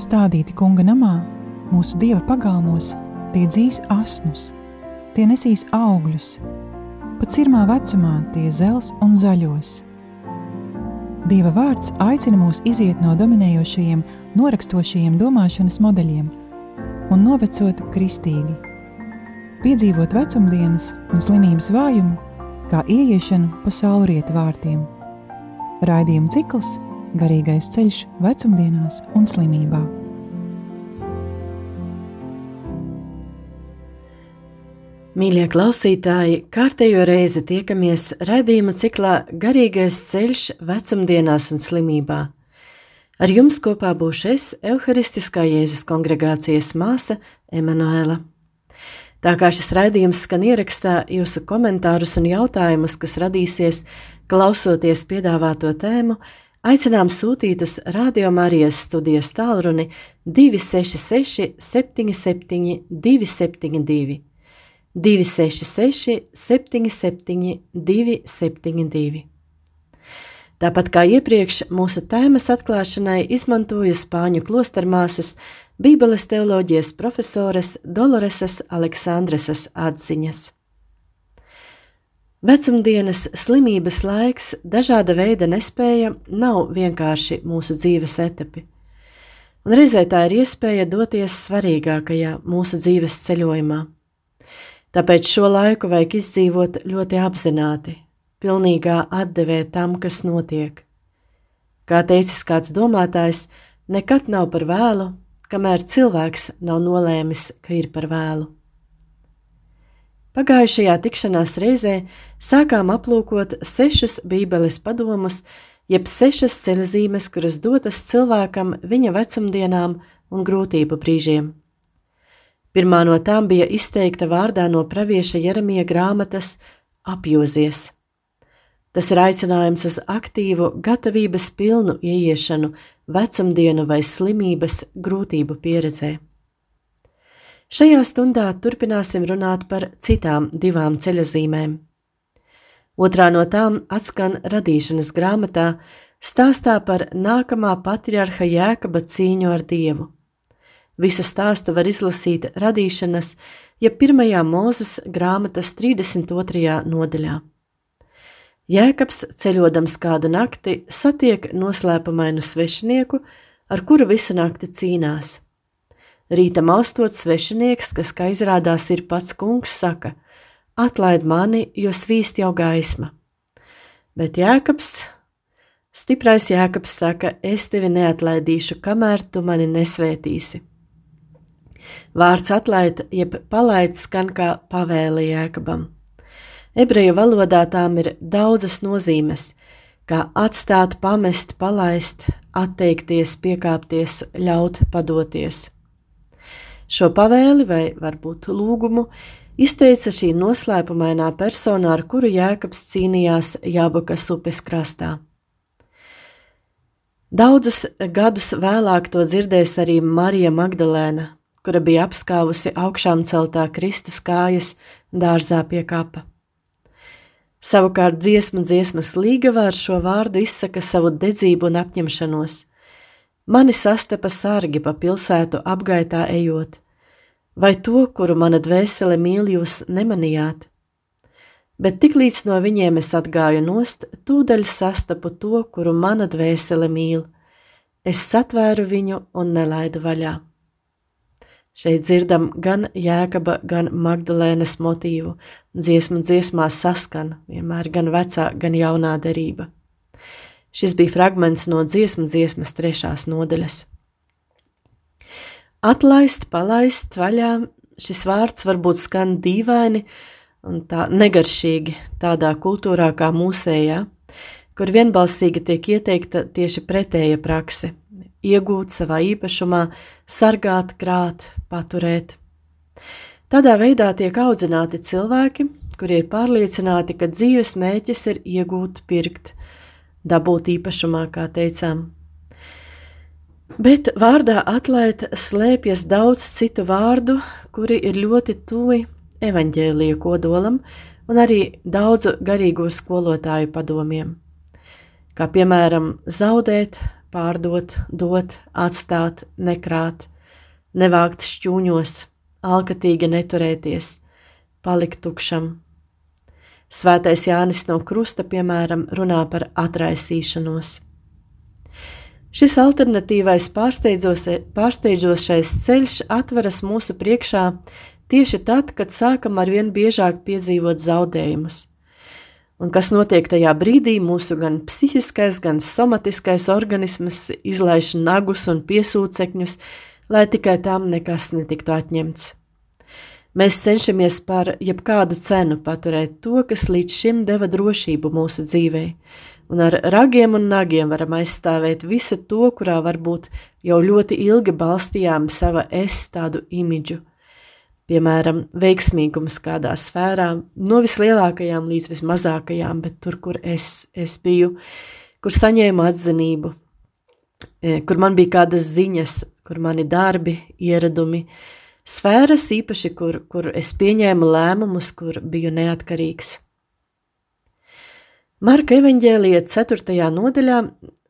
stādīti kunga namā, mūsu dieva pagalmos, tie dzīs asnus, tie nesīs augļus, pat cirmā vecumā tie zels un zaļos. Dieva vārds aicina mūs iziet no dominējošajiem, norakstošajiem domāšanas modeļiem un novecot kristīgi, piedzīvot vecumdienas un slimības vājumu, kā ieiešanu pa saulrietu vārtiem. Raidījuma cikls Garīgais ceļš vecumdienās un slimībā. Mīļie klausītāji, kārtējo reizi tiekamies raidījuma ciklā Garīgais ceļš vecumdienās un slimībā. Ar jums kopā būšu es, Euharistiskā Jēzus kongregācijas māsa Emanuela. Tā kā šis raidījums skan ierakstā, jūsu komentārus un jautājumus, kas radīsies, klausoties piedāvāto tēmu, aicinām sūtīt uz Radio Marijas studijas tālruni 266 77 272 266, 77, 272. Tāpat kā iepriekš, mūsu tēmas atklāšanai izmantoju Spāņu klostermāsas, Bībeles teoloģijas profesores Doloresas Aleksandresas atziņas. Vecumdienas slimības laiks, dažāda veida nespēja nav vienkārši mūsu dzīves etapi. Un reizē tā ir iespēja doties svarīgākajā mūsu dzīves ceļojumā Tāpēc šo laiku vajag izdzīvot ļoti apzināti, pilnīgā atdevē tam, kas notiek. Kā teicis kāds domātājs, nekad nav par vēlu, kamēr cilvēks nav nolēmis, ka ir par vēlu. Pagājušajā tikšanās reizē sākām aplūkot sešus Bībeles padomus, jeb sešas ceļzīmes, kuras dotas cilvēkam viņa vecumdienām un grūtību brīžiem. Pirmā no tām bija izteikta vārdā no pravieša Jeremija grāmatas apjozies. Tas ir aicinājums uz aktīvu, gatavības pilnu ieiešanu vecumdienu vai slimības grūtību pieredzē. Šajā stundā turpināsim runāt par citām divām ceļazīmēm. Otrā no tām atskan radīšanas grāmatā, stāstā par nākamā patriarha jēkaba cīņu ar Dievu. Visu stāstu var izlasīt radīšanas, ja pirmajā mūzes grāmatas 32. nodaļā. Jēkabs ceļodams kādu nakti satiek noslēpumainu svešinieku, ar kuru visu nakti cīnās. Rītam austot svešinieks, kas, kā izrādās, ir pats kungs, saka: Atlaid mani, jo svīst jau gaisma. Bet Jēkabs, stiprais Jēkabs saka: Es tevi neatlaidīšu, kamēr tu mani nesvētīsi. Vārds atlaid, jeb palaid skan kā pavēle jēkabam. Ebreju valodā tām ir daudzas nozīmes, kā atstāt, pamest, palaist, atteikties, piekāpties, ļaut, padoties. Šo pavēli vai varbūt lūgumu izteica šī noslēpumainā persona, ar kuru Jēkabs cīnījās Jābakas upes krastā. Daudzus gadus vēlāk to dzirdēs arī Marija Magdalēna, kura bija apskāvusi augšām celtā Kristus kājas dārzā pie kapa. Savukārt dziesmu dziesmas līgava ar šo vārdu izsaka savu dedzību un apņemšanos. Mani sastapa sargi pa pilsētu apgaitā ejot, vai to, kuru mana dvēsele mīl jūs nemanījāt? Bet tiklīdz no viņiem es atgāju nost, tūdaļ sastapu to, kuru mana dvēsele mīl. Es satvēru viņu un nelaidu vaļā. Šeit dzirdam gan jēkaba, gan Magdalēnas motīvu. Dziesmu dziesmās saskan vienmēr gan vecā, gan jaunā derība. Šis bija fragments no dziesmu dziesmas trešās nodaļas. Atlaist, palaist vaļā, šis vārds varbūt skan dīvaini un tā negaršīgi tādā kultūrā kā mūsējā, kur vienbalsīgi tiek ieteikta tieši pretēja prakse – iegūt savā īpašumā, sargāt, krāt, paturēt. Tādā veidā tiek audzināti cilvēki, kuri ir pārliecināti, ka dzīves mēķis ir iegūt, pirkt, dabūt īpašumā, kā teicām. Bet vārdā atlaid slēpjas daudz citu vārdu, kuri ir ļoti tuvi evaņģēlīja kodolam un arī daudzu garīgo skolotāju padomiem. Kā piemēram zaudēt, pārdot, dot, atstāt, nekrāt, nevākt šķūņos, alkatīgi neturēties, palikt tukšam. Svētais Jānis no Krusta, piemēram, runā par atraisīšanos. Šis alternatīvais pārsteidzošais ceļš atveras mūsu priekšā tieši tad, kad sākam ar vien biežāk piedzīvot zaudējumus. Un kas notiek tajā brīdī, mūsu gan psihiskais, gan somatiskais organisms izlaiž nagus un piesūcekņus, lai tikai tam nekas netiktu atņemts. Mēs cenšamies par jebkādu cenu paturēt to, kas līdz šim deva drošību mūsu dzīvē, un ar ragiem un nagiem varam aizstāvēt visu to, kurā varbūt jau ļoti ilgi balstījām sava es tādu imidžu – piemēram, veiksmīgums kādā sfērā, no vislielākajām līdz vismazākajām, bet tur, kur es, es biju, kur saņēmu atzinību, e, kur man bija kādas ziņas, kur mani darbi, ieradumi, sfēras īpaši, kur, kur es pieņēmu lēmumus, kur biju neatkarīgs. Marka evaņģēlijā 4. nodaļā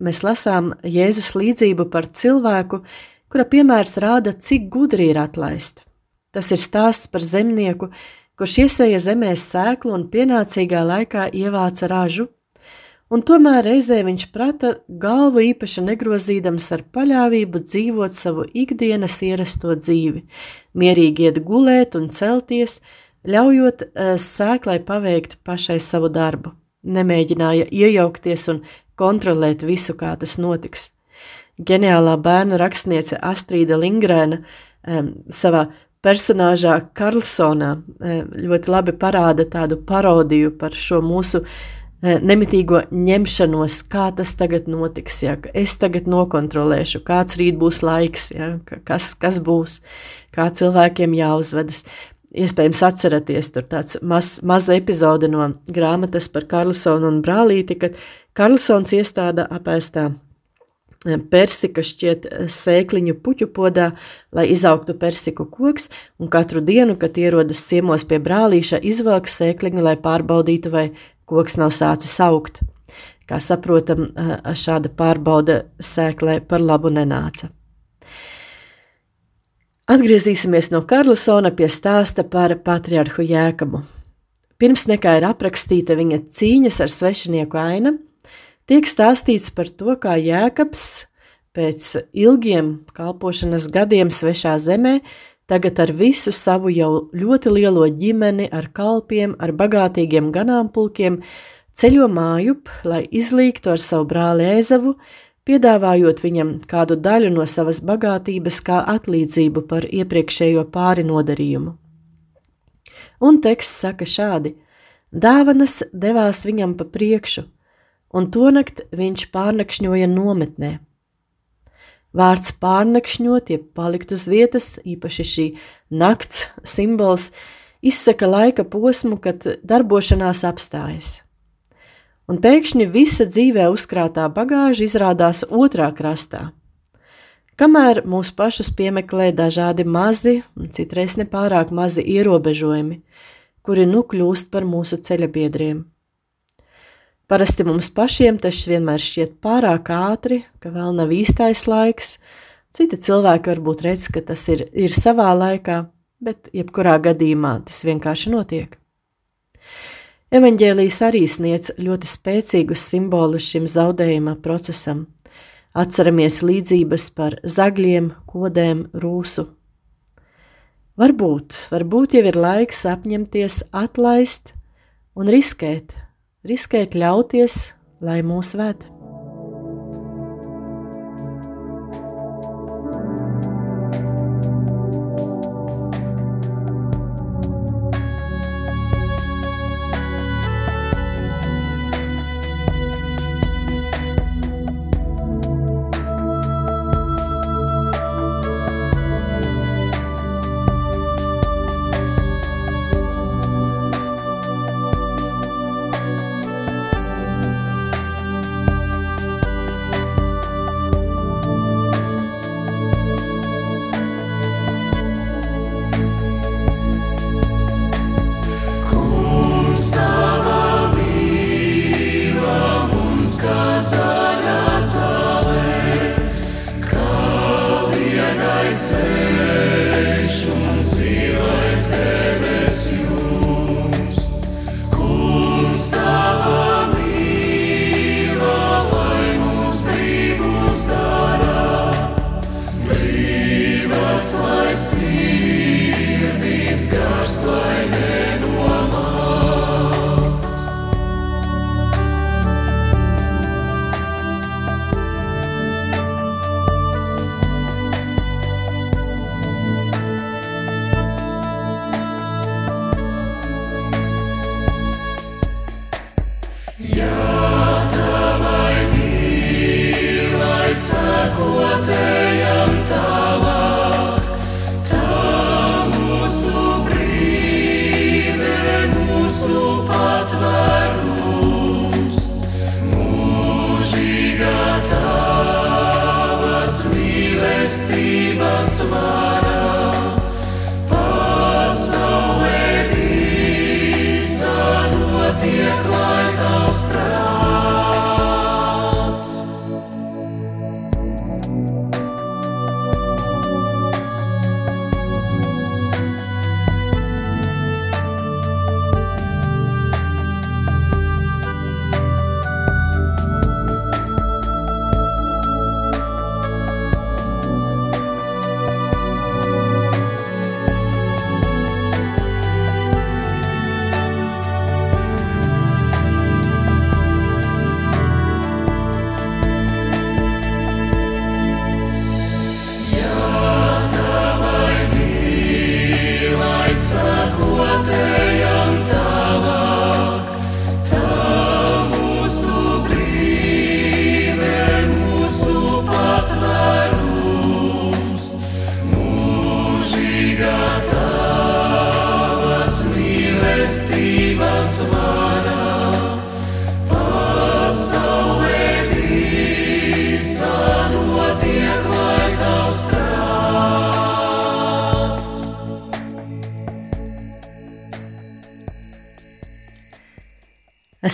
mēs lasām Jēzus līdzību par cilvēku, kura piemērs rāda, cik gudri ir atlaist. Tas ir stāsts par zemnieku, kurš iesēja zemē sēklu un pienācīgā laikā ievāca ražu, un tomēr reizē viņš prata galvu īpaši negrozīdams ar paļāvību dzīvot savu ikdienas ierasto dzīvi, mierīgi iet gulēt un celties, ļaujot uh, sēklai paveikt pašai savu darbu. Nemēģināja iejaukties un kontrolēt visu, kā tas notiks. Ģeniālā bērnu rakstniece Astrīda Lingrēna savā personāžā Karlsonā ļoti labi parāda tādu parodiju par šo mūsu e, nemitīgo ņemšanos, kā tas tagad notiks, ja, es tagad nokontrolēšu, kāds rīt būs laiks, ja, kas, kas būs, kā cilvēkiem jāuzvedas. Iespējams, atceraties, tur tāds maz, maza epizode no grāmatas par Karlsonu un brālīti, kad Karlsons iestāda apēstā persika šķiet eh, sēkliņu puķu podā, lai izaugtu persiku koks, un katru dienu, kad ierodas ciemos pie brālīša, izvelk sēkliņu, lai pārbaudītu, vai koks nav sācis augt. Kā saprotam, eh, šāda pārbauda sēklē par labu nenāca. Atgriezīsimies no Karlsona pie stāsta par patriarhu Jēkabu. Pirms nekā ir aprakstīta viņa cīņas ar svešinieku aina, tiek stāstīts par to, kā Jēkabs pēc ilgiem kalpošanas gadiem svešā zemē tagad ar visu savu jau ļoti lielo ģimeni, ar kalpiem, ar bagātīgiem ganāmpulkiem, ceļo mājup, lai izlīgtu ar savu brāli Ēzavu, piedāvājot viņam kādu daļu no savas bagātības kā atlīdzību par iepriekšējo pāri nodarījumu. Un teksts saka šādi: Dāvanas devās viņam pa priekšu, un tonakt viņš pārnakšņoja nometnē. Vārds pārnakšņot, jeb palikt uz vietas, īpaši šī nakts simbols, izsaka laika posmu, kad darbošanās apstājas. Un pēkšņi visa dzīvē uzkrātā bagāža izrādās otrā krastā. Kamēr mūsu pašus piemeklē dažādi mazi un citreiz nepārāk mazi ierobežojumi, kuri nu kļūst par mūsu ceļabiedriem. Parasti mums pašiem tas vienmēr šķiet pārāk ātri, ka vēl nav īstais laiks. Citi cilvēki varbūt redz, ka tas ir, ir savā laikā, bet jebkurā gadījumā tas vienkārši notiek. Evanģēlijas arī sniedz ļoti spēcīgus simbolus šim zaudējuma procesam. Atceramies līdzības par zagļiem, kodēm, rūsu. Varbūt, varbūt jau ir laiks apņemties atlaist un riskēt, riskēt ļauties, lai mūs ved.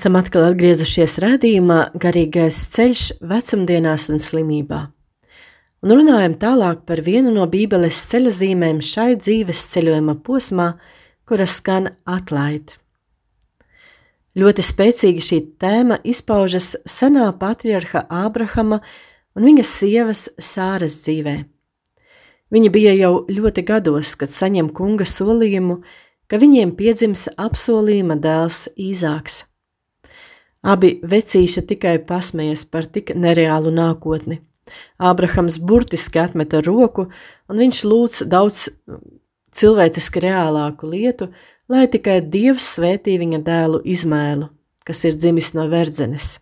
Esam atkal atgriezušies redzējumā, garīgais ceļš vecumdienās un slimībā. Un runājam tālāk par vienu no Bībeles ceļazīmēm šai dzīves ceļojuma posmā, kuras skan atlaid. Ļoti spēcīgi šī tēma izpaužas senā patriarha Ābrahama un viņa sievas Sāras dzīvē. Viņa bija jau ļoti gados, kad saņem kunga solījumu, ka viņiem piedzims apsolījuma dēls Īzāks. Abi vecīši tikai pasmējas par tik nereālu nākotni. Ābrahams burtiski atmeta roku, un viņš lūdz daudz cilvēciski reālāku lietu, lai tikai Dievs svētī viņa dēlu Izmēlu, kas ir dzimis no verdzenes.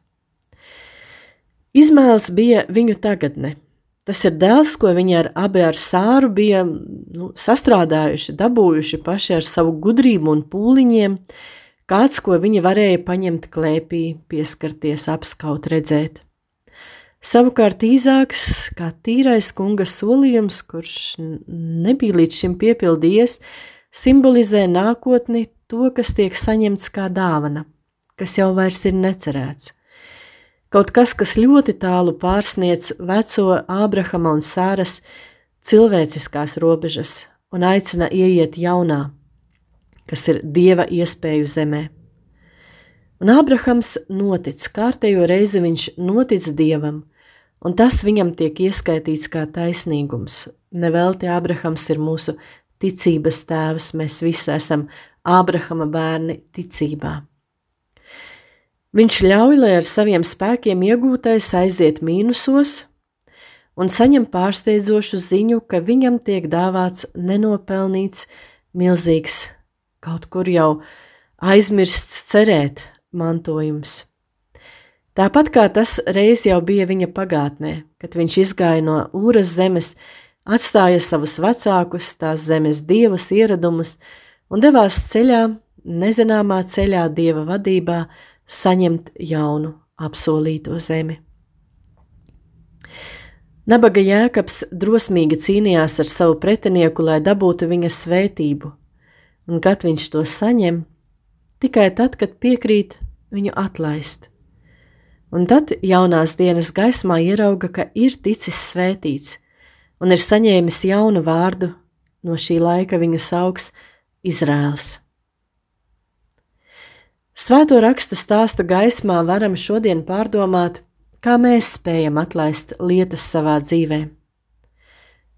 Izmēls bija viņu tagadne. Tas ir dēls, ko viņi ar abi ar sāru bija nu, sastrādājuši, dabūjuši paši ar savu gudrību un pūliņiem, uh, kāds, ko viņi varēja paņemt klēpī, pieskarties, apskaut, redzēt. Savukārt īzāks, kā tīrais kunga solījums, kurš nebija līdz šim piepildījies, simbolizē nākotni to, kas tiek saņemts kā dāvana, kas jau vairs ir necerēts. Kaut kas, kas ļoti tālu pārsniec veco Ābrahama un Sāras cilvēciskās robežas un aicina ieiet jaunā, kas ir dieva iespēju zemē. Un Ābrahams notic, kārtējo reizi viņš notic dievam, un tas viņam tiek ieskaitīts kā taisnīgums. Nevelti Ābrahams ir mūsu ticības tēvs, mēs visi esam Ābrahama bērni ticībā. Viņš ļauj, lai ar saviem spēkiem iegūtais aiziet mīnusos, un saņem pārsteidzošu ziņu, ka viņam tiek dāvāts nenopelnīts milzīgs kaut kur jau aizmirsts cerēt mantojums. Tāpat kā tas reiz jau bija viņa pagātnē, kad viņš izgāja no Ūras zemes, atstāja savus vecākus, tās zemes dievus ieradumus un devās ceļā, nezināmā ceļā dieva vadībā, saņemt jaunu apsolīto zemi. Nabaga jēkabs drosmīgi cīnījās ar savu pretinieku, lai dabūtu viņa svētību, un kad viņš to saņem, tikai tad, kad piekrīt viņu atlaist. Un tad jaunās dienas gaismā ierauga, ka ir ticis svētīts un ir saņēmis jaunu vārdu, no šī laika viņu sauks Izrēls. Svēto rakstu stāstu gaismā varam šodien pārdomāt, kā mēs spējam atlaist lietas savā dzīvē.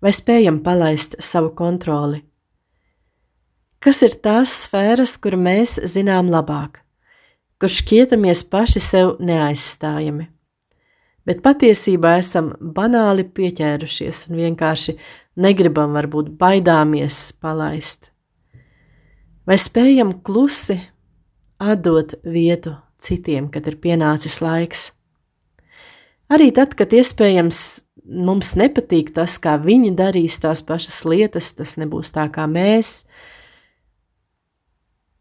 Vai spējam palaist savu kontroli? Kas ir tās sfēras, kur mēs zinām labāk, kur šķietamies paši sev neaizstājami, bet patiesībā esam banāli pieķērušies un vienkārši negribam, varbūt baidāmies palaist? Vai spējam klusi atdot vietu citiem, kad ir pienācis laiks? Arī tad, kad iespējams mums nepatīk tas, kā viņi darīs tās pašas lietas, tas nebūs tā kā mēs,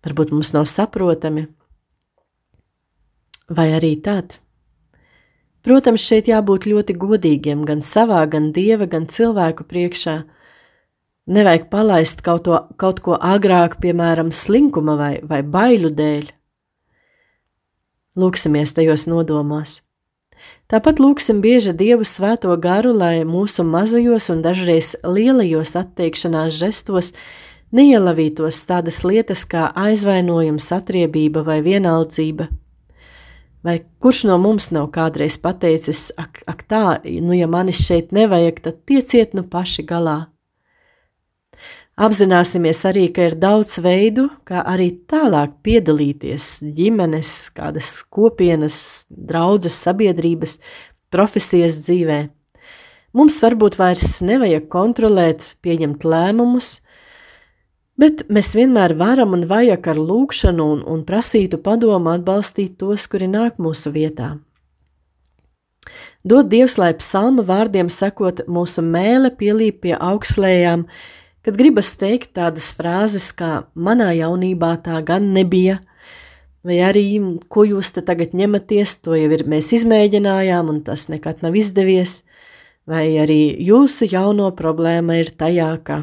varbūt mums nav saprotami, vai arī tad. Protams, šeit jābūt ļoti godīgiem gan savā, gan dieva, gan cilvēku priekšā. Nevajag palaist kaut, to, kaut ko agrāk, piemēram, slinkuma vai, vai baiļu dēļ. Lūksimies tajos nodomos. Tāpat lūksim bieži Dievu svēto garu, lai mūsu mazajos un dažreiz lielajos atteikšanās žestos neielavītos tādas lietas kā aizvainojums, atriebība vai vienaldzība. Vai kurš no mums nav kādreiz pateicis, ak, ak tā, nu ja manis šeit nevajag, tad tieciet nu paši galā. Apzināsimies arī, ka ir daudz veidu, kā arī tālāk piedalīties ģimenes, kādas kopienas, draudzes, sabiedrības, profesijas dzīvē. Mums varbūt vairs nevajag kontrolēt, pieņemt lēmumus, Bet mēs vienmēr varam un vajag ar lūgšanu un, un prasītu padomu atbalstīt tos, kuri nāk mūsu vietā. Dod Dievs, lai psalma vārdiem sakot, mūsu mēle pielīp pie augslējām, kad gribas teikt tādas frāzes kā manā jaunībā tā gan nebija, vai arī ko jūs te tagad ņematies, to jau ir mēs izmēģinājām un tas nekad nav izdevies, vai arī jūsu jauno problēma ir tajā, ka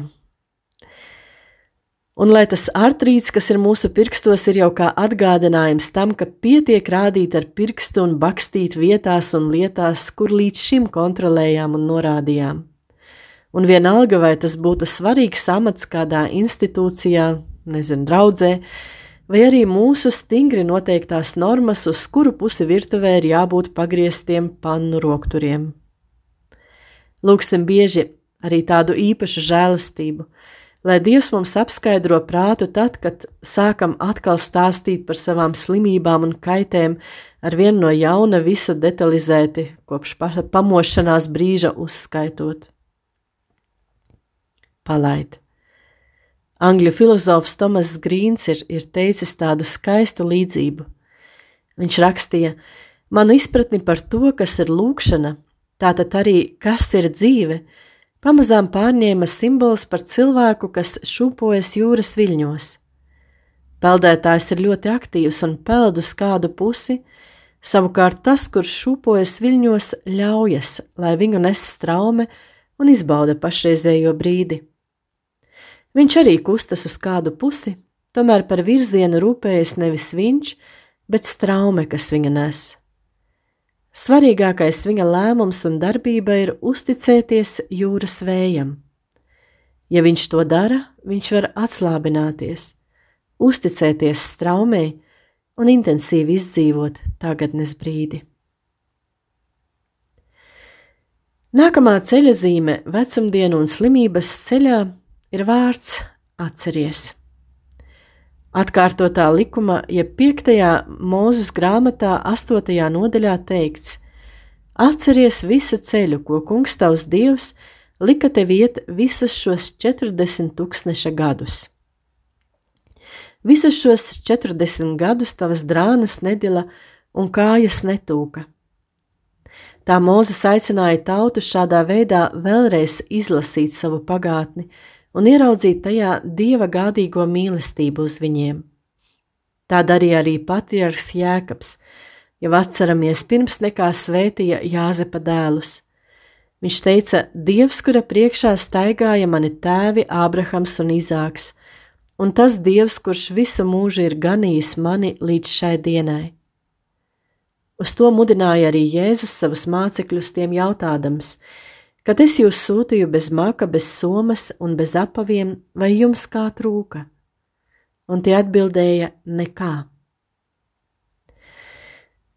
Un lai tas artrīts, kas ir mūsu pirkstos, ir jau kā atgādinājums tam, ka pietiek rādīt ar pirkstu un bakstīt vietās un lietās, kur līdz šim kontrolējām un norādījām. Un vienalga, vai tas būtu svarīgs amats kādā institūcijā, nezinu, draudzē, vai arī mūsu stingri noteiktās normas, uz kuru pusi virtuvē ir jābūt pagrieztiem pannu rokturiem. Lūksim bieži arī tādu īpašu žēlastību, lai Dievs mums apskaidro prātu tad, kad sākam atkal stāstīt par savām slimībām un kaitēm, ar vienu no jauna visu detalizēti, kopš pamošanās brīža uzskaitot palaid. Angļu filozofs Tomas Grīns ir, ir teicis tādu skaistu līdzību. Viņš rakstīja, manu izpratni par to, kas ir lūkšana, tātad arī kas ir dzīve, pamazām pārņēma simbols par cilvēku, kas šūpojas jūras viļņos. Peldētājs ir ļoti aktīvs un peld uz kādu pusi, savukārt tas, kurš šūpojas viļņos, ļaujas, lai viņu nes straume un izbauda pašreizējo brīdi. Viņš arī kustas uz kādu pusi, tomēr par virzienu rūpējas nevis viņš, bet straume, kas viņa nes. Svarīgākais viņa lēmums un darbība ir uzticēties jūras vējam. Ja viņš to dara, viņš var atslābināties, uzticēties straumei un intensīvi izdzīvot tagadnes brīdi. Nākamā ceļa zīme vecumdienu un slimības ceļā ir vārds atceries. Atkārtotā likuma, jeb ja 5. mūzes grāmatā, 8. nodaļā teikts: Atceries visu ceļu, ko kungs tavs dievs lika tev iet visus šos 40 tūkstneša gadus. Visus šos 40 gadus tavas drānas nedila un kājas netūka. Tā Mozus aicināja tautu šādā veidā vēlreiz izlasīt savu pagātni, un ieraudzīt tajā dieva gādīgo mīlestību uz viņiem. Tā darīja arī patriarchs Jēkabs, jau atceramies pirms nekā svētīja Jāzepa dēlus. Viņš teica, Dievs, kura priekšā staigāja mani tēvi Ābrahams un Izāks, un tas Dievs, kurš visu mūžu ir ganījis mani līdz šai dienai. Uz to mudināja arī Jēzus savus mācekļus tiem jautādams, Kad es jūs sūtīju bez maka, bez somas un bez apaviem, vai jums kā trūka? Un tie atbildēja: Nekā.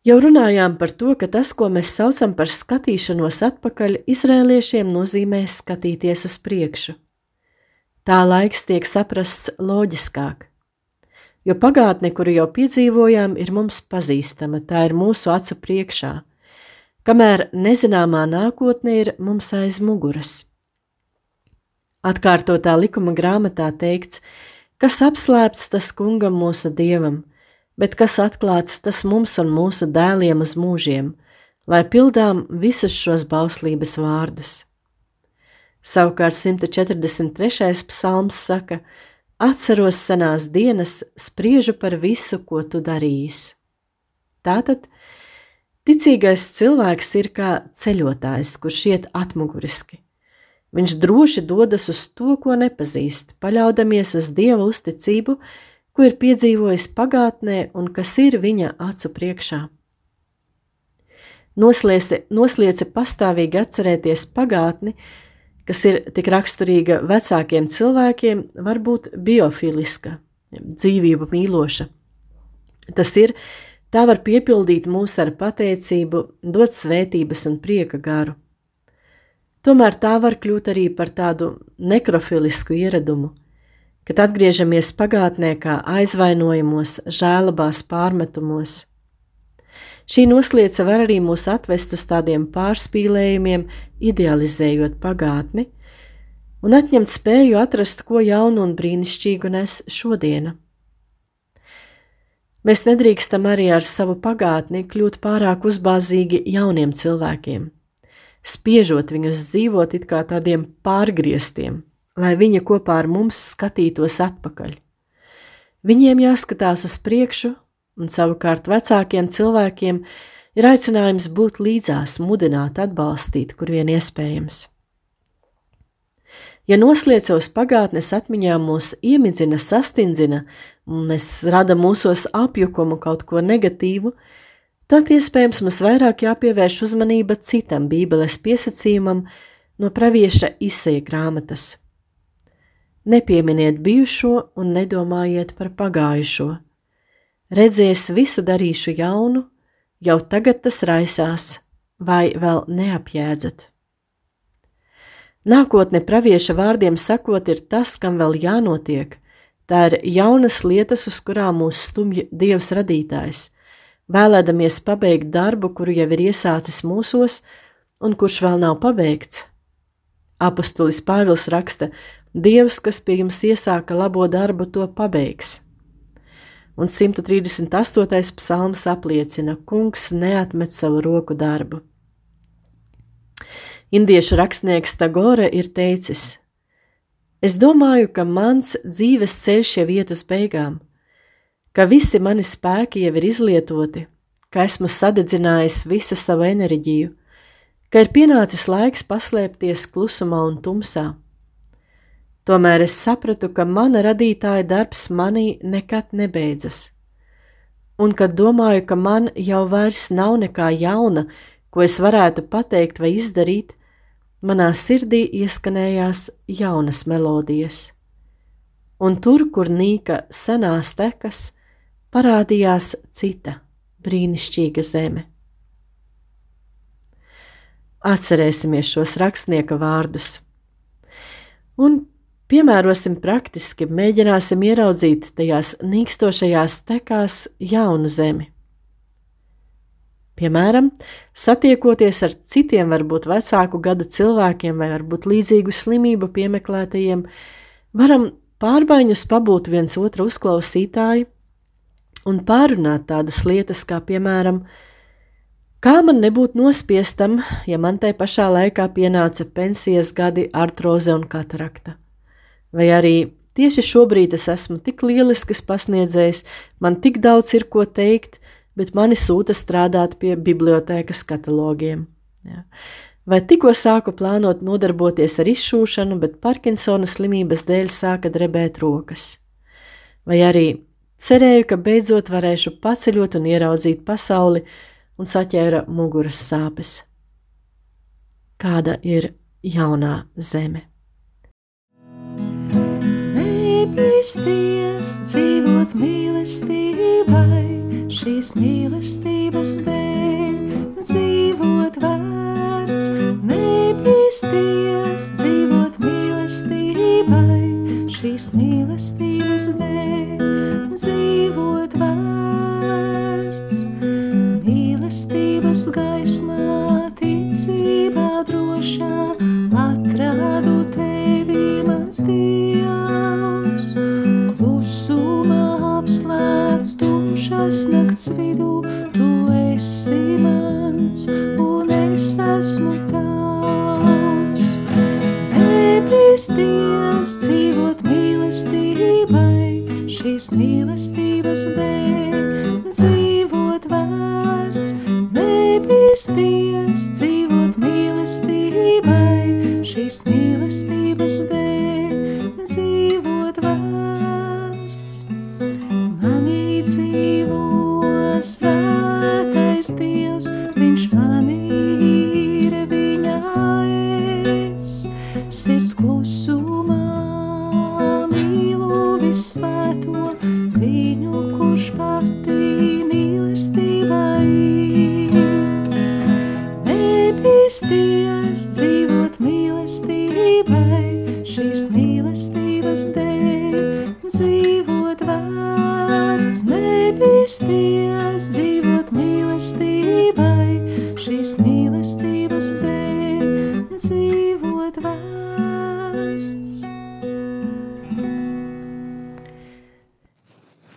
Jau runājām par to, ka tas, ko mēs saucam par skatīšanos atpakaļ, izrēliešiem nozīmē skatīties uz priekšu. Tā laiks tiek saprasts loģiskāk, jo pagātne, kuru jau piedzīvojām, ir mums pazīstama, tā ir mūsu acu priekšā kamēr nezināmā nākotne ir mums aiz muguras. Atkārtotā likuma grāmatā teikts, kas apslēpts tas kungam mūsu dievam, bet kas atklāts tas mums un mūsu dēliem uz mūžiem, lai pildām visus šos bauslības vārdus. Savukārt 143. psalms saka: Atceros senās dienas, spriežu par visu, ko tu darīsi. Tātad Ticīgais cilvēks ir kā ceļotājs, kurš iet atmuguriski. Viņš droši dodas uz to, ko nepazīst, paļaudamies uz dieva uzticību, ko ir piedzīvojis pagātnē un kas ir viņa acu priekšā. Noslieci, noslieci pastāvīgi atcerēties pagātni, kas ir tik raksturīga vecākiem cilvēkiem, var būt biofiliska, dzīvību mīloša. Tas ir Tā var piepildīt mūs ar pateicību, dot svētības un prieka garu. Tomēr tā var kļūt arī par tādu nekrofilisku ieradumu, kad atgriežamies pagātnē kā aizvainojumos, žēlabās pārmetumos. Šī noslieca var arī mūs atvest uz tādiem pārspīlējumiem, idealizējot pagātni, un atņemt spēju atrast ko jaunu un brīnišķīgu nes šodiena. Mēs nedrīkstam arī ar savu pagātni kļūt pārāk uzbāzīgi jauniem cilvēkiem, spiežot viņus dzīvot it kā tādiem pārgrieztiem, lai viņi kopā ar mums skatītos atpakaļ. Viņiem jāskatās uz priekšu, un savukārt vecākiem cilvēkiem ir aicinājums būt līdzās, mudināt, atbalstīt, kur vien iespējams. Ja noslēdz savus pagātnes atmiņā mūs iemidzina, sastindzina, mēs rada mūsos apjukumu kaut ko negatīvu, tad iespējams mums vairāk jāpievērš uzmanība citam bībeles piesacījumam no pravieša izseja grāmatas. Nepieminiet bijušo un nedomājiet par pagājušo. Redzēs visu darīšu jaunu, jau tagad tas raisās, vai vēl neapjēdzat. Nākotne pravieša vārdiem sakot, ir tas, kam vēl jānotiek. Tā ir jaunas lietas, uz kurām mūs stumj Dievs radītājs, vēlēdamies pabeigt darbu, kuru jau ir iesācis mūsos un kurš vēl nav pabeigts. Apostulis Pāvils raksta: Dievs, kas pie jums iesāka labo darbu, to pabeigs. Un 138. psalms apliecina: Kungs neatmet savu roku darbu. Indiešu rakstnieks Tagore ir teicis: Es domāju, ka mans dzīves ceļš jau iet uz beigām, ka visi mani spēki jau ir izlietoti, ka esmu sadedzinājis visu savu enerģiju, ka ir pienācis laiks paslēpties klusumā un tumsā. Tomēr es sapratu, ka mana radītāja darbs manī nekad nebeidzas, un kad domāju, ka man jau vairs nav nekā jauna, ko es varētu pateikt vai izdarīt, manā sirdī ieskanējās jaunas melodijas, un tur, kur nīka senās tekas, parādījās cita brīnišķīga zeme. Atcerēsimies šos rakstnieka vārdus un piemērosim praktiski, mēģināsim ieraudzīt tajās nīkstošajās tekās jaunu zemi. Piemēram, satiekoties ar citiem, varbūt vecāku gada cilvēkiem vai varbūt līdzīgu slimību piemeklētajiem, varam pārbaiņus pabūt viens otru uzklausītāji un pārunāt tādas lietas, kā piemēram, kā man nebūt nospiestam, ja man tai pašā laikā pienāca pensijas gadi, artroze un katarakta. Vai arī tieši šobrīd es esmu tik lielisks pasniedzējs, man tik daudz ir ko teikt, bet mani sūta strādāt pie bibliotēkas katalogiem. Ja. Vai tikko sāku plānot nodarboties ar izšūšanu, bet Parkinsona slimības dēļ sāka drebēt rokas. Vai arī cerēju, ka beidzot varēšu paceļot un ieraudzīt pasauli un saķēra muguras sāpes. Kāda ir jaunā zeme? Nebīsties dzīvot mīlestībai šīs mīlestības dēļ dzīvot vērts, nebīsties dzīvot mīlestībai, šīs mīlestības dēļ dzīvot vērts, mīlestības gaismā, ticībā drošā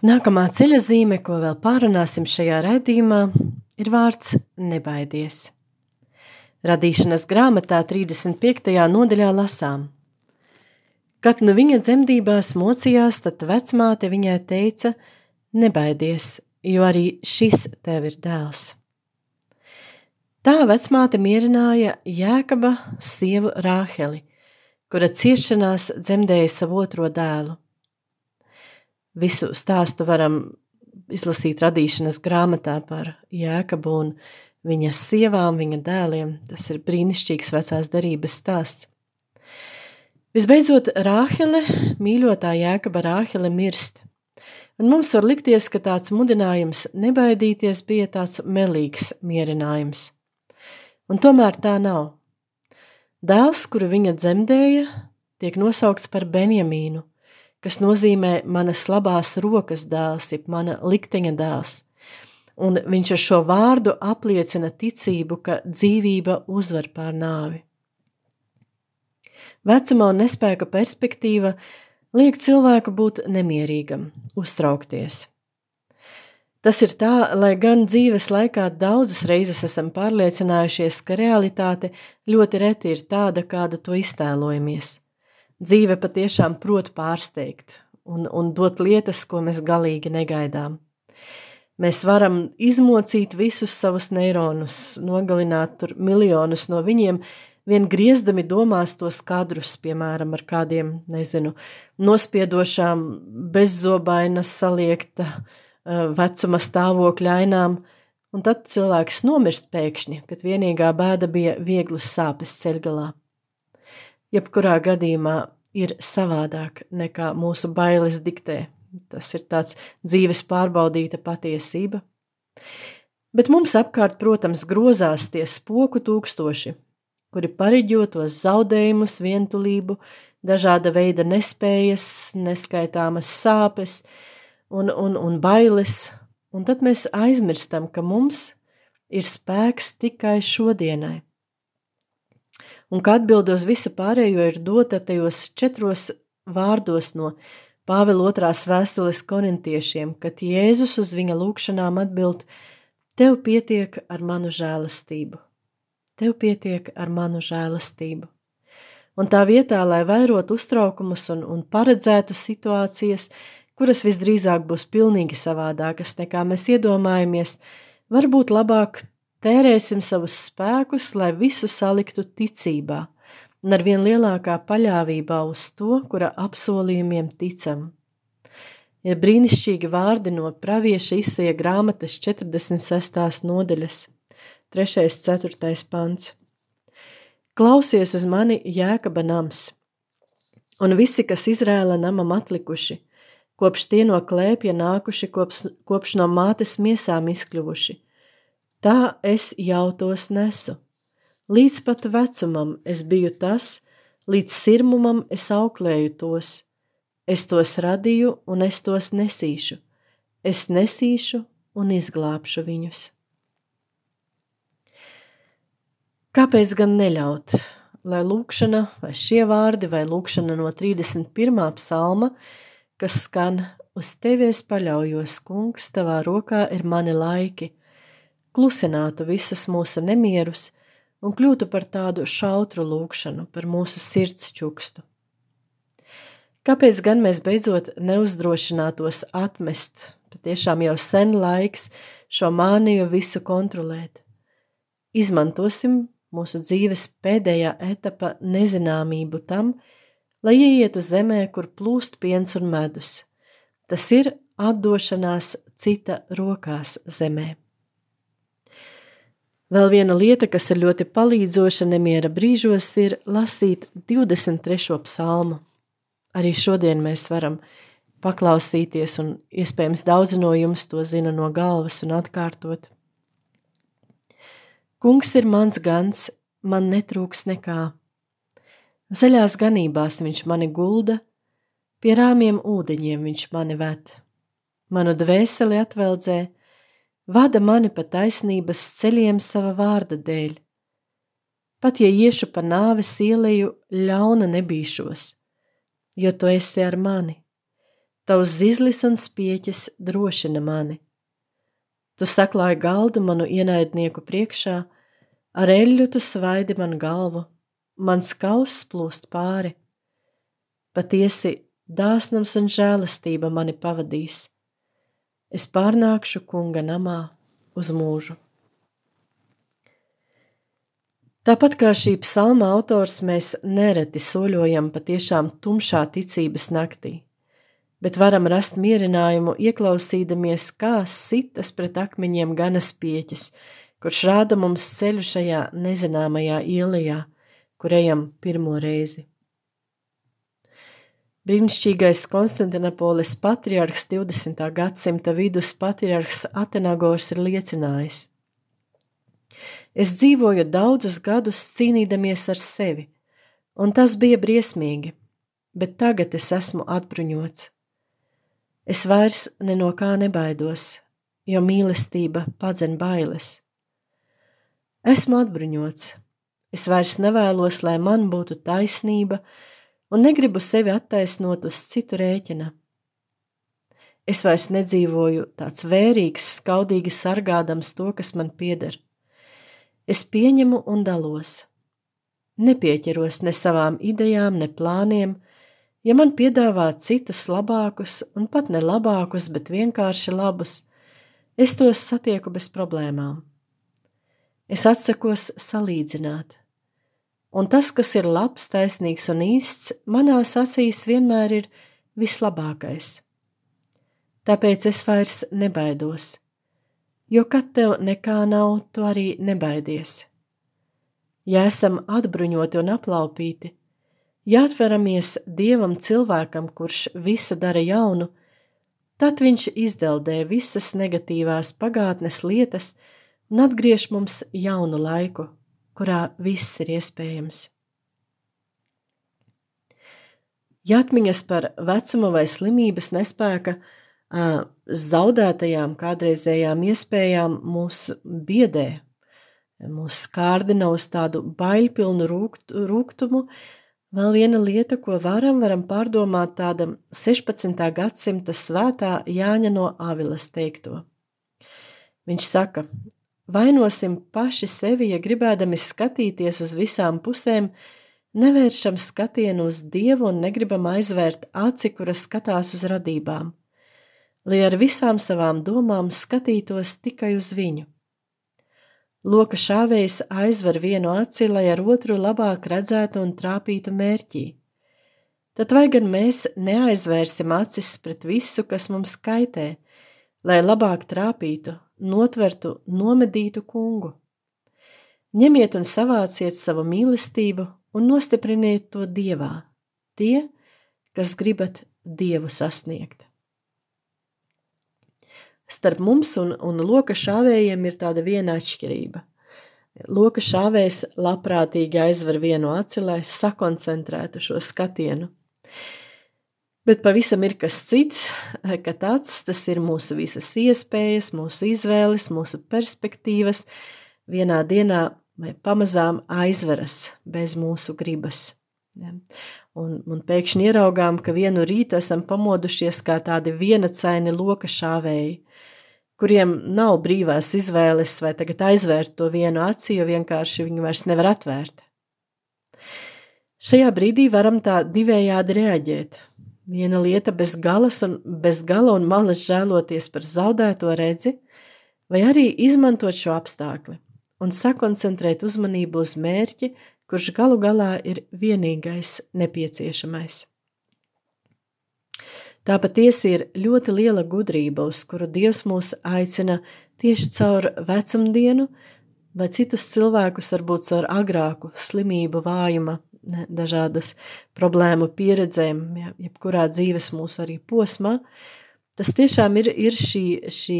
Nākamā ceļa zīme, ko vēl pārunāsim šajā raidījumā, ir vārds nebaidies. Radīšanas grāmatā 35. nodaļā lasām. Kad nu viņa dzemdībās mocījās, tad vecmāte viņai teica, nebaidies, jo arī šis tev ir dēls. Tā vecmāte mierināja Jēkaba sievu Rāheli, kura ciešanās dzemdēja savu otro dēlu. Visu stāstu varam izlasīt radīšanas grāmatā par Jēkabu un viņa sievām, viņa dēliem. Tas ir brīnišķīgs vecās derības stāsts. Visbeidzot, Rāhele, mīļotā Jēkaba Rāhele mirst. Un mums var likties, ka tāds mudinājums nebaidīties bija tāds melīgs mierinājums. Un tomēr tā nav. Dēls, kuru viņa dzemdēja, tiek nosaukts par Benjamīnu, kas nozīmē manas labās rokas dēls, jeb mana likteņa dēls. Un viņš ar šo vārdu apliecina ticību, ka dzīvība uzvar pār nāvi. Vecumā un nespēka perspektīva liek cilvēku būt nemierīgam, uztraukties. Tas ir tā, lai gan dzīves laikā daudzas reizes esam pārliecinājušies, ka realitāte ļoti reti ir tāda, kādu to iztēlojamies dzīve patiešām prot pārsteigt un, un dot lietas, ko mēs galīgi negaidām. Mēs varam izmocīt visus savus neironus, nogalināt tur miljonus no viņiem, vien griezdami domās tos kadrus, piemēram, ar kādiem, nezinu, nospiedošām, bezzobainas saliekta eh, vecuma stāvokļa ainām, un tad cilvēks nomirst pēkšņi, kad vienīgā bēda bija vieglas sāpes ceļgalā jebkurā gadījumā ir savādāk nekā mūsu bailes diktē. Tas ir tāds dzīves pārbaudīta patiesība. Bet mums apkārt, protams, grozās tie spoku tūkstoši, kuri pareģo tos zaudējumus, vientulību, dažāda veida nespējas, neskaitāmas sāpes un, un, un bailes, un tad mēs aizmirstam, ka mums ir spēks tikai šodienai un ka atbilde uz visu pārējo ir dota tajos četros vārdos no Pāvila otrās vēstules korintiešiem, kad Jēzus uz viņa lūgšanām atbild: Tev pietiek ar manu žēlastību. Tev pietiek ar manu žēlastību. Un tā vietā, lai vairotu uztraukumus un, un paredzētu situācijas, kuras visdrīzāk būs pilnīgi savādākas nekā mēs iedomājamies, varbūt labāk Tērēsim savus spēkus, lai visu saliktu ticībā un ar vien lielākā paļāvībā uz to, kura apsolījumiem ticam. Ir brīnišķīgi vārdi no pravieša izsija grāmatas 46. nodaļas, 3. 4. pants. Klausies uz mani Jēkaba nams, un visi, kas Izrēla namam atlikuši, kopš tie no klēpja nākuši, kopš, kopš no mātes miesām izkļuvuši, Tā es jau tos nesu. Līdz pat vecumam es biju tas, līdz sirmumam es auklēju tos. Es tos radīju un es tos nesīšu. Es nesīšu un izglābšu viņus. Kāpēc gan neļaut, lai lūkšana vai šie vārdi vai lūkšana no 31. psalma, kas skan uz tevies paļaujos, kungs, tavā rokā ir mani laiki – klusinātu visus mūsu nemierus un kļūtu par tādu šautru lūkšanu, par mūsu sirds čukstu. Kāpēc gan mēs beidzot neuzdrošinātos atmest, patiešām jau sen laiks šo māniju visu kontrolēt? Izmantosim mūsu dzīves pēdējā etapa nezināmību tam, lai ieietu zemē, kur plūst piens un medus. Tas ir atdošanās cita rokās zemē. Vēl viena lieta, kas ir ļoti palīdzoša nemiera brīžos, ir lasīt 23. psalmu. Arī šodien mēs varam paklausīties, un iespējams daudzi no jums to zina no galvas un atkārtot. Kungs ir mans gans, man netrūks nekā. Zaļās ganībās viņš mani gulda, pie rāmiem ūdeņiem viņš mani ved. Manu dvēseli atveldzē, Vada mani pa taisnības ceļiem sava vārda dēļ. Pat ja iešu pa nāves ieleju, ļauna nebīšos, jo tu esi ar mani. Tavs zizlis un spieķis drošina mani. Tu saklāji galdu manu ienaidnieku priekšā, ar eļļu tu svaidi man galvu, mans kauss plūst pāri. Patiesi dāsnums un žēlastība mani pavadīs es pārnākšu kunga namā uz mūžu. Tāpat kā šī psalma autors, mēs nereti soļojam patiešām tumšā ticības naktī, bet varam rast mierinājumu ieklausīdamies, kā sitas pret akmeņiem ganas pieķis, kurš rāda mums ceļu šajā nezināmajā ielajā, kur ejam pirmo reizi. Brīnišķīgais Konstantinopolis patriarhs 20. gadsimta vidus patriarhs Atenagors ir liecinājis. Es dzīvoju daudzus gadus cīnīdamies ar sevi, un tas bija briesmīgi, bet tagad es esmu atbruņots. Es vairs ne no kā nebaidos, jo mīlestība padzen bailes. Esmu atbruņots, es vairs nevēlos, lai man būtu taisnība, un negribu sevi attaisnot uz citu rēķina. Es vairs nedzīvoju tāds vērīgs, skaudīgi sargādams to, kas man pieder. Es pieņemu un dalos. Nepieķeros ne savām idejām, ne plāniem, ja man piedāvā citus labākus, un pat ne labākus, bet vienkārši labus, es tos satieku bez problēmām. Es atsakos salīdzināt un tas, kas ir labs, taisnīgs un īsts, manās acīs vienmēr ir vislabākais. Tāpēc es vairs nebaidos, jo kad tev nekā nav, tu arī nebaidies. Ja esam atbruņoti un aplaupīti, ja atveramies dievam cilvēkam, kurš visu dara jaunu, tad viņš izdeldē visas negatīvās pagātnes lietas un atgriež mums jaunu laiku kurā viss ir iespējams. Ja atmiņas par vecuma vai slimības nespēka zaudētajām kādreizējām iespējām mūs biedē, mūs kārdina uz tādu baļpilnu rūkt, rūgtumu, vēl viena lieta, ko varam, varam pārdomāt tāda 16. gadsimta svētā Jāņa no Avilas teikto. Viņš saka, Vainosim paši sevi, ja gribēdami skatīties uz visām pusēm, nevēršam skatienu uz Dievu un negribam aizvērt aci, kuras skatās uz radībām, lai ar visām savām domām skatītos tikai uz viņu. Loka šāvējs aizver vienu aci, lai ar otru labāk redzētu un trāpītu mērķī. Tad vai gan mēs neaizvērsim acis pret visu, kas mums kaitē, lai labāk trāpītu notvertu, nomedītu kungu. Ņemiet un savāciet savu mīlestību un nostipriniet to dievā, tie, kas gribat dievu sasniegt. Starp mums un, un loka šāvējiem ir tāda viena atšķirība. Loka šāvējs labprātīgi aizver vienu aci, lai sakoncentrētu šo skatienu. Bet pavisam ir kas cits, ka tāds tas ir mūsu visas iespējas, mūsu izvēles, mūsu perspektīvas vienā dienā vai pamazām aizveras bez mūsu gribas. Ja. Un, un pēkšņi ieraugām, ka vienu rītu esam pamodušies kā tādi vienacaini loka šāvēji, kuriem nav brīvās izvēles vai tagad aizvērt to vienu aci, jo vienkārši viņu vairs nevar atvērt. Šajā brīdī varam tā divējādi reaģēt – Viena lieta bez galas un bez gala un malas žēloties par zaudēto redzi, vai arī izmantot šo apstākli un sakoncentrēt uzmanību uz mērķi, kurš galu galā ir vienīgais nepieciešamais. Tā patiesi ir ļoti liela gudrība, uz kuru Dievs mūs aicina tieši caur vecumdienu, vai citus cilvēkus, varbūt caur agrāku slimību, vājuma dažādas problēmu pieredzēm, ja, jebkurā dzīves mūsu arī posmā, tas tiešām ir, ir šī, šī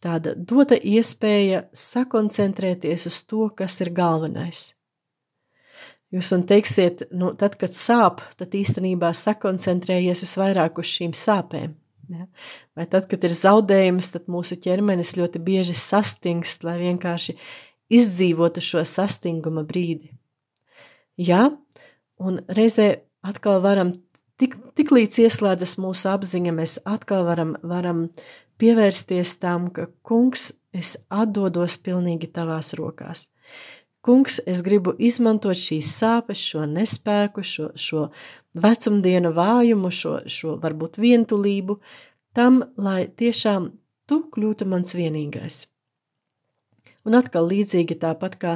tāda dota iespēja sakoncentrēties uz to, kas ir galvenais. Jūs un teiksiet, nu, tad, kad sāp, tad īstenībā sakoncentrējies visvairāk uz šīm sāpēm. Ja? Vai tad, kad ir zaudējums, tad mūsu ķermenis ļoti bieži sastingst, lai vienkārši izdzīvotu šo sastinguma brīdi. Jā, Un reizē atkal varam, tik, tik līdz ieslēdzas mūsu apziņa, mēs atkal varam, varam pievērsties tam, ka kungs, es atdodos pilnīgi tavās rokās. Kungs, es gribu izmantot šīs sāpes, šo nespēku, šo, šo vecumdienu vājumu, šo, šo varbūt vientulību, tam, lai tiešām tu kļūtu mans vienīgais. Un atkal līdzīgi tāpat kā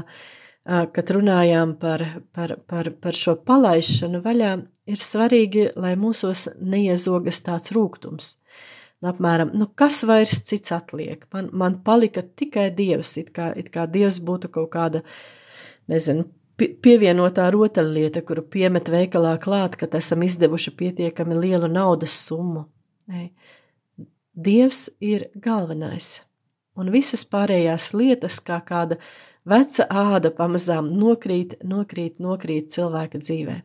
kad runājām par, par, par, par šo palaišanu vaļā, ir svarīgi, lai mūsos neiezogas tāds rūkums. Un apmēram, nu kas vairs cits atliek? Man, man palika tikai Dievs, it kā, it kā Dievs būtu kaut kāda, nezinu, pievienotā rotaļlieta, kuru piemet veikalā klāt, kad esam izdevuši pietiekami lielu naudas summu. Ei. Dievs ir galvenais, un visas pārējās lietas, kā kāda veca āda pamazām nokrīt, nokrīt, nokrīt cilvēka dzīvē.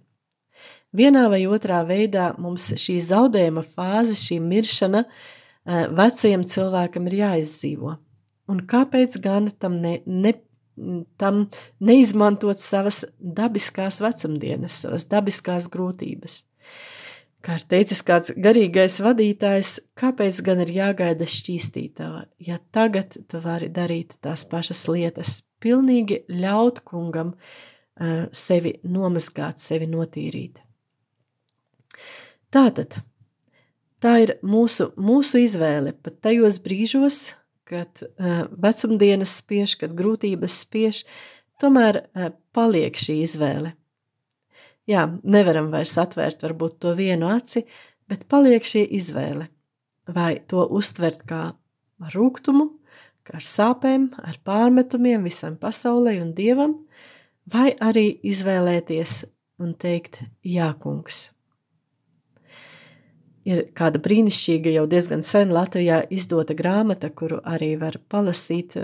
Vienā vai otrā veidā mums šī zaudējuma fāze, šī miršana eh, vecajam cilvēkam ir jāizdzīvo. Un kāpēc gan tam, ne, ne, tam neizmantot savas dabiskās vecumdienas, savas dabiskās grūtības? Kā ir teicis kāds garīgais vadītājs, kāpēc gan ir jāgaida šķīstītava, ja tagad tu vari darīt tās pašas lietas, pilnīgi ļaut kungam sevi nomazgāt, sevi notīrīt. Tātad, tā ir mūsu, mūsu izvēle pat tajos brīžos, kad vecumdienas spiež, kad grūtības spiež, tomēr paliek šī izvēle jā, nevaram vairs atvērt varbūt to vienu aci, bet paliek šī izvēle. Vai to uztvert kā rūgtumu, ar sāpēm, ar pārmetumiem visam pasaulē un dievam, vai arī izvēlēties un teikt jā, kungs. Ir kāda brīnišķīga, jau diezgan sen Latvijā izdota grāmata, kuru arī var palasīt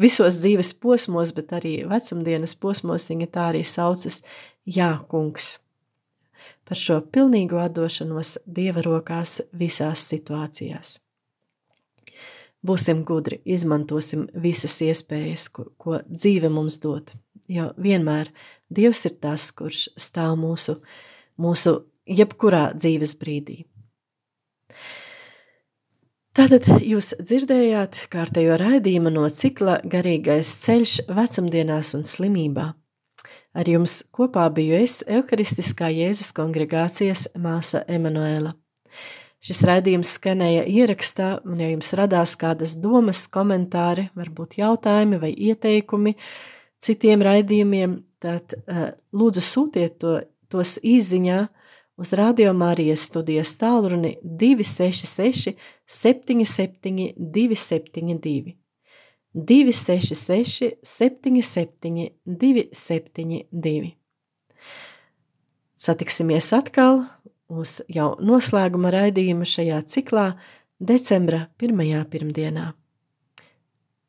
visos dzīves posmos, bet arī vecumdienas posmos viņa tā arī saucas Jā, kungs. Par šo pilnīgo atdošanos Dieva rokās visās situācijās. Būsim gudri, izmantosim visas iespējas, ko, ko dzīve mums dod, jo vienmēr Dievs ir tas, kurš stāv mūsu, mūsu jebkurā dzīves brīdī. Tātad jūs dzirdējāt kārtējo raidījumu no cikla Garīgais ceļš vecumdienās un slimībā. Ar jums kopā biju es, Euharistiskā Jēzus kongregācijas māsa Emanuēla. Šis raidījums skanēja ierakstā, un ja jums radās kādas domas, komentāri, varbūt jautājumi vai ieteikumi citiem raidījumiem, tad uh, lūdzu sūtiet to, tos īziņā uz Radio Marijas studijas tālruni 266 77 272. 266 77 272. Satiksimies atkal uz jau noslēguma raidījuma šajā ciklā decembra pirmajā pirmdienā.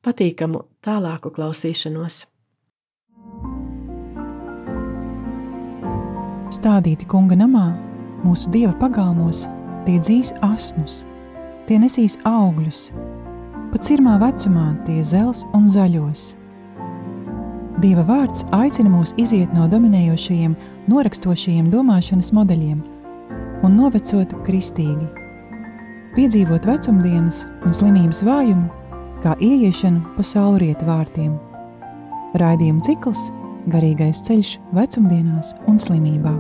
Patīkamu tālāku klausīšanos! Stādīti kunga namā, mūsu dieva pagalmos, tie dzīs asnus, tie nesīs augļus, pat cirmā vecumā tie zels un zaļos. Dieva vārds aicina mūs iziet no dominējošajiem, norakstošajiem domāšanas modeļiem un novecot kristīgi, piedzīvot vecumdienas un slimības vājumu, kā ieiešanu pa saulrietu vārtiem. Raidījuma cikls – garīgais ceļš vecumdienās un slimībā.